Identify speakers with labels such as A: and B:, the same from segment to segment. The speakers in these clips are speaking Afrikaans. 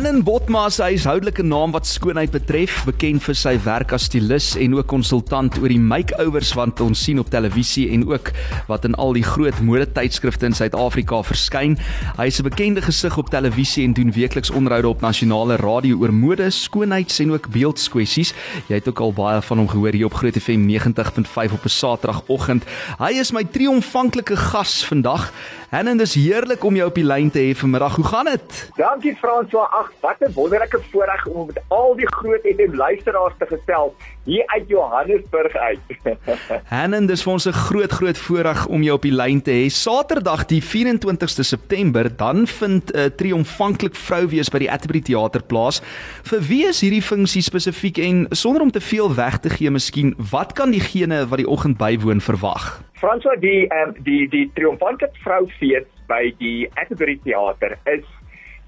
A: Hannen Botma 'n huishoudelike naam wat skoonheid betref, bekend vir sy werk as stylus en ook konsultant oor die makeovers wat ons sien op televisie en ook wat in al die groot modetydskrifte in Suid-Afrika verskyn. Hy is 'n bekende gesig op televisie en doen weekliks onderhoude op nasionale radio oor mode, skoonheids en ook beeldskwessies. Jy het ook al baie van hom gehoor hier op Groot FM 90.5 op 'n Saterdagoggend. Hy is my triomfanklike gas vandag. Hannen, dis heerlik om jou op die lyn te hê vanmiddag. Hoe gaan dit?
B: Dankie François. Ag, wat 'n wonderlike voorreg om met al die groot FM luisteraars te gesels hier uit Johannesburg uit.
A: Hannen, dis vir ons 'n groot groot voorreg om jou op die lyn te hê. Saterdag die 24ste September, dan vind 'n uh, triomfanklik vrou wees by die Atterbury Theater plaas. Vir wie is hierdie funksie spesifiek en sonder om te veel weg te gee, miskien, wat kan diegene wat die oggend bywoon verwag?
B: François, die um, die die triomfanklik vroufees by die Atterbury Theater is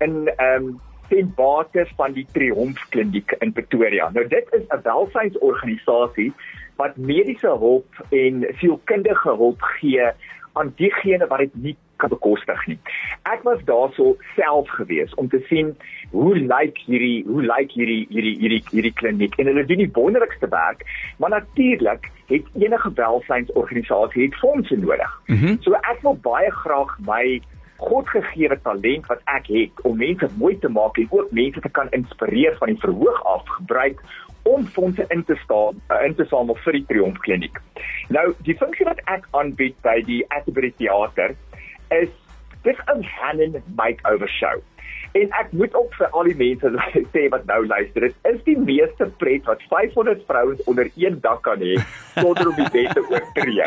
B: in ehm um, ten bate van die Triomf Kliniek in Pretoria. Nou dit is 'n welsynsorganisasie wat mediese hulp en sielkundige hulp gee aan diegene wat dit nie kan bekostig nie. Ek was daarso self gewees om te sien hoe lyk hierdie hoe lyk hierdie hierdie hierdie hierdie kliniek en hulle doen die wonderlikste werk, maar natuurlik het enige welsynsorganisasie het fondse nodig. Mm -hmm. So ek wil baie graag my godgegewe talent wat ek het om mense mooi te maak en ook mense te kan inspireer van die verhoog af gebruik om fondse in te staan uh, in te samel vir die Triomf Kliniek. Nou, die funksie wat ek aanbied by die Atterbury Theater is dis 'n hand makeover show. En ek moet ook vir al die mense sê wat nou luister, dit is die meeste pret wat 500 vrouens onder een dak kan hê sonder om die bed te oortree.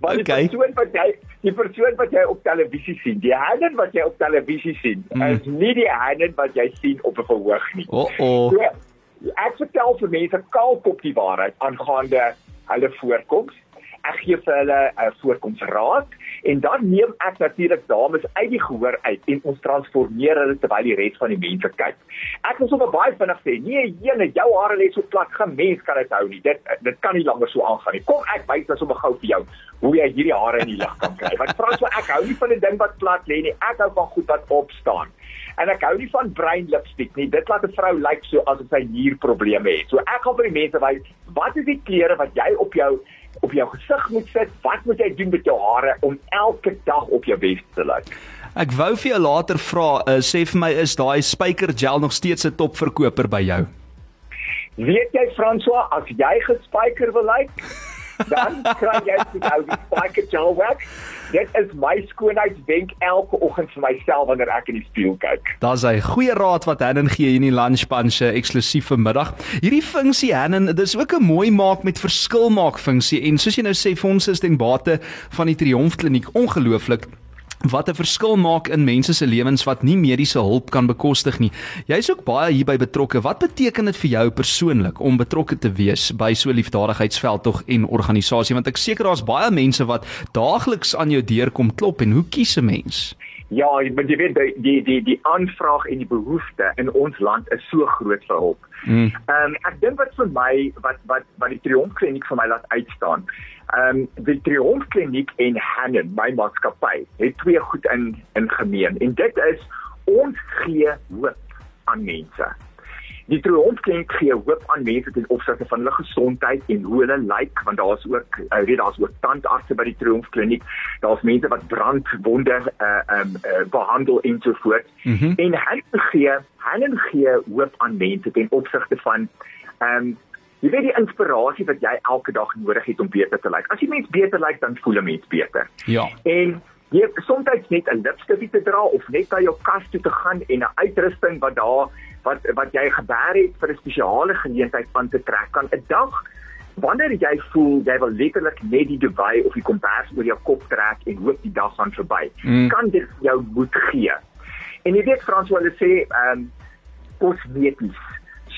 B: Want okay. die persoon wat jy die persoon wat jy op televisie sien, die Hannen wat jy op televisie sien, mm. is nie die Hannen wat jy sien op 'n verhoog nie.
A: Oh oh. So,
B: ek vertel vir mense kaalkop die waarheid aangaande hulle voorkoms. Ek gee vir hulle 'n uh, voorkomsraad en dan neem ek natuurlik dames uit die gehoor uit en ons transformeer hulle terwyl die res van die mense kyk. Ek wil sommer baie vinnig sê, nee, jene, jou hare lê so plat, geen mens kan dit hou nie. Dit dit kan nie langer so aangaan nie. Kom ek wys dan sommer gou vir jou hoe jy hierdie hare in die lig kan kry. Want Frans, ek hou nie van 'n ding wat plat lê nie. Ek hou van goed wat opstaan. En ek hou nie van bruin lipstick nie. Dit laat 'n vrou lyk like so asof sy nierprobleme het. So ek gaan vir die mense wys, wat is die kleure wat jy op jou op jou gesig moet sit. Wat moet jy doen met jou hare om elke dag op jou bes te lyk?
A: Ek wou vir jou later vra, uh, sê vir my is daai spyker gel nog steeds 'n topverkoper by jou?
B: Weet jy François, as jy gespyker wil lyk, dan kry jy dit nou die spyker gel werk. Dit is my skoonheidswenk elke oggend vir myself wanneer ek in die spieël kyk.
A: Daar's 'n goeie raad wat Hannen gee in die lunch punch eksklusief vanmiddag. Hierdie funksie Hannen, dis ook 'n mooi maak met verskil maak funksie en soos jy nou sê vir ons is ten bate van die Triomf Kliniek ongelooflik wat 'n verskil maak in mense se lewens wat nie mediese hulp kan bekostig nie. Jy's ook baie hierby betrokke. Wat beteken dit vir jou persoonlik om betrokke te wees by so liefdadigheidsveld tog en organisasie want ek seker daar's baie mense wat daagliks aan jou deur kom klop en hoe kies 'n mens?
B: Ja, maar jy weet die die die die aanvraag en die behoefte in ons land is so groot vir hulp. Hmm. Ehm mm. um, ek dink wat vir my wat wat wat die Triomf Kliniek vir my laat uitstaan Ehm um, die Triomf Kliniek en Hannen, my maatskappy, het twee goed in in gemeen en dit is ons gee hoop aan mense. Die Triomf Kliniek gee hoop aan mense ten opsigte van hulle gesondheid en hoe hulle lyk want daar's ook uh, weet daar's ook tandartse by die Triomf Kliniek. Daar's mense wat brandwonde uh um uh, behandel en so voort. Mm -hmm. En Hannen gee Hannen gee hoop aan mense ten opsigte van ehm um, Jy weet die inspirasie wat jy elke dag nodig het om beter te lyk. As jy mens beter lyk, dan voel 'n mens beter.
A: Ja.
B: En jy soms net 'n lipstifie te dra of net na jou kas toe te gaan en 'n uitrusting wat daar wat wat jy gebeer het vir 'n spesiale geleentheid aan te trek kan 'n dag wanneer jy voel jy wil letterlik net die dubai of die kombers oor jou kop trek en hoop die dag gaan verby. Mm. Kan dit jou moed gee? En jy weet Frans hulle sê, ehm um, kosmeties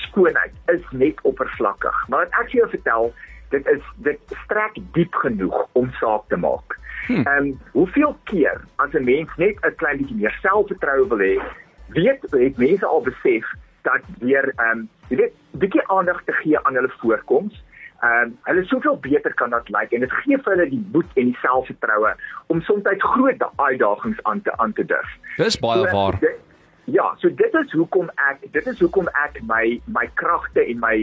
B: skoonheid is net oppervlakkig. Maar wat ek jou vertel, dit is dit strek diep genoeg om saak te maak. Hm. En um, hoeveel keer as 'n mens net 'n klein bietjie meer selfvertroue wil hê, weet het mense al besef dat weer ehm um, jy weet bietjie aandag te gee aan hulle voorkoms. Ehm um, hulle soveel beter kan dat lyk like, en dit gee vir hulle die moed en die selfvertroue om soms groot uitdagings aan te aan te durf.
A: Dis baie so, waar. Dit,
B: Ja, so dit is hoekom ek dit is hoekom ek my my kragte en my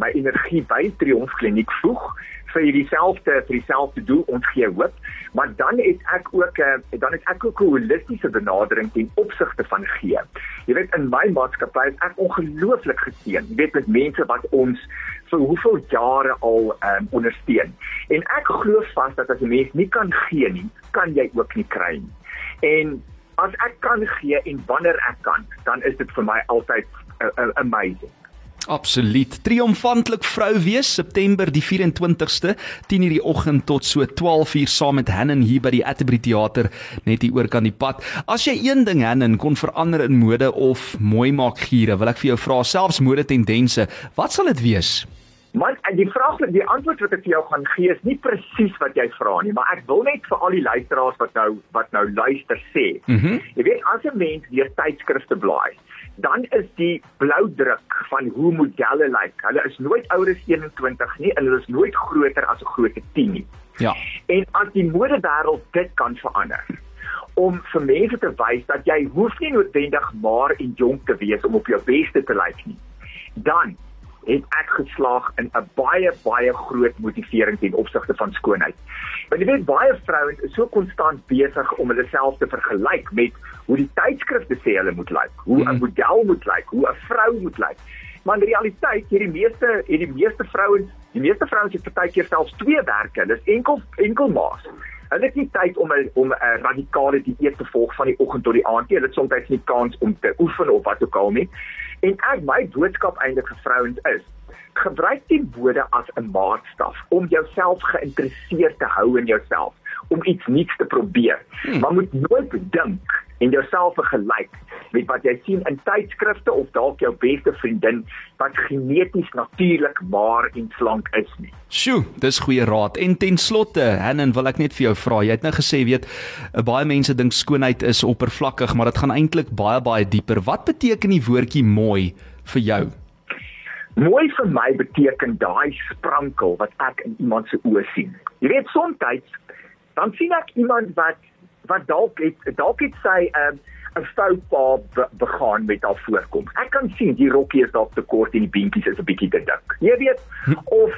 B: my energie by Triomf Kliniek voeg vir dieselfde vir dieselfde doel ons gee hoop maar dan het ek ook 'n uh, dan het ek ook 'n holistiese benadering ten opsigte van gee. Jy weet in my maatskappy is ek ongelooflik geseën. Jy weet met mense wat ons vir hoeveel jare al um, ondersteun. En ek glo vas dat as 'n mens nie kan gee nie, kan jy ook nie kry nie. En as ek kan gee en wanneer ek kan, dan is dit vir my altyd uh, uh, amazing.
A: Absoluut. Triomfantlik vrou wees September die 24ste 10:00 die oggend tot so 12:00 saam met Hannen hier by die Atterbury Theater net hier oor kan die pad. As jy een ding Hannen kon verander in mode of mooi maak giere, wil ek vir jou vra selfs mode tendense, wat sal dit wees?
B: Man, die vraag wat die antwoord wat ek vir jou gaan gee is nie presies wat jy vra nie, maar ek wil net vir al die luisteraars wat nou wat nou luister sê. Mm -hmm. Jy weet as 'n mens deur tydskrifte blaai, dan is die blou druk van hoe modelle lyk. Like. Hulle is nooit ouer as 21 nie en hulle is nooit groter as 'n groot 10 nie.
A: Ja.
B: En as die modewêreld dit kan verander om vir mense te wys dat jy hoef nie noodwendig maar en jonk te wees om op jou beste te lyk nie. Dan het ek geslaag in 'n baie baie groot motivering ten opsigte van skoonheid. Want jy weet baie vrouens is so konstant besig om hulle self te vergelyk met hoe die tydskrifte sê hulle moet lyk, hoe 'n mm. model moet lyk, hoe 'n vrou moet lyk. Maar in realiteit hierdie meeste hierdie meeste vrouens, die meeste vrouens het partykeer selfs twee werke. Dis enkel enkel maas. Hulle het nie tyd om 'n om 'n radikale dieet te volg van die oggend tot die aand nie. Hulle het soms nie kans om te oefen of wat ook al nie. En ek my boodskap eintlik vir vrouens is: gebruik die woorde as 'n maatstaf om jouself geïnteresseerd te hou in jouself, om iets nuuts te probeer. Hmm. Maar moet nooit dink en jouself vergelyk met wat jy sien in tydskrifte of dalk jou beste vriendin wat geneties natuurlik maar en slank is nie.
A: Sjoe, dis goeie raad. En ten slotte, Hannen, wil ek net vir jou vra. Jy het nou gesê, weet, baie mense dink skoonheid is oppervlakkig, maar dit gaan eintlik baie baie dieper. Wat beteken die woordjie mooi vir jou?
B: Mooi vir my beteken daai sprankel wat ek in iemand se oë sien. Jy weet soms dan sien ek iemand wat wat dalk het dalk het sy 'n um, 'n foutpaal be begaan met haar voorkom. Ek kan sien die rokkie is dalk te kort en die beentjies is 'n bietjie te dik. Jy weet of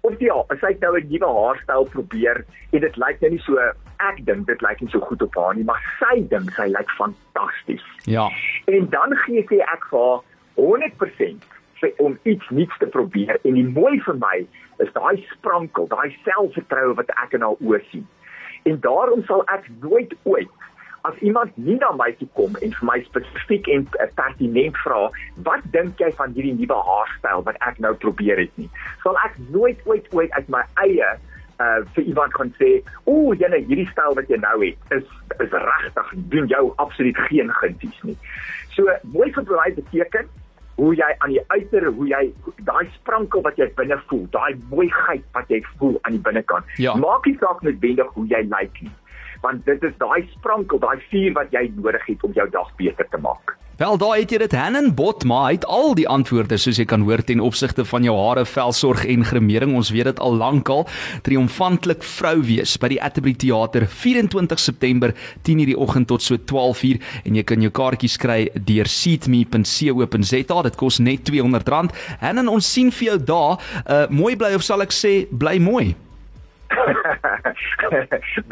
B: of ja, as hy nou 'n nuwe haarstyl probeer en dit lyk nou nie so ek dink dit lyk nie so goed op haar nie, maar sy dink sy lyk fantasties.
A: Ja.
B: En dan gee sy ek vir haar 100% vir om iets nuuts te probeer en die mooi vir my is daai sprankel, daai selfvertroue wat ek in haar oë sien. En daarom sal ek nooit ooit as iemand nie na my toe kom en vir my spesifiek en uh, pertinent vra, wat dink jy van hierdie nuwe haarstyl wat ek nou probeer het nie? Sal ek nooit ooit ooit uit my eie uh vir iemand kan sê, "Ooh, jene, hierdie styl wat jy nou het, is is regtig doen jou absoluut geen gunsies nie." So, mooi my beteken hoe jy aan die uiter hoe jy daai sprankel wat jy binne voel, daai mooiheid wat jy voel aan die binnekant.
A: Ja.
B: Maak nie saak met wendig hoe jy lyk nie. Want dit is daai sprankel, daai vuur wat jy nodig het om jou dag beter te maak.
A: Wel daar het jy dit Hannen Bot maar hy het al die antwoorde soos jy kan hoor ten opsigte van jou hare, velsorg en gremering. Ons weet dit al lankal. Triomfantlik vrou wees by die Atterbury Theater 24 September 10:00 die oggend tot so 12:00 en jy kan jou kaartjies kry deur seatme.co.za. Dit kos net R200. Hannen ons sien vir jou daar. Uh mooi bly of sal ek sê bly mooi.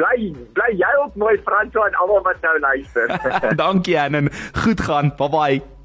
B: bly bly jy ook mooi Frans en almal wat nou luister.
A: Dankie Anne. Goed gaan. Bye bye.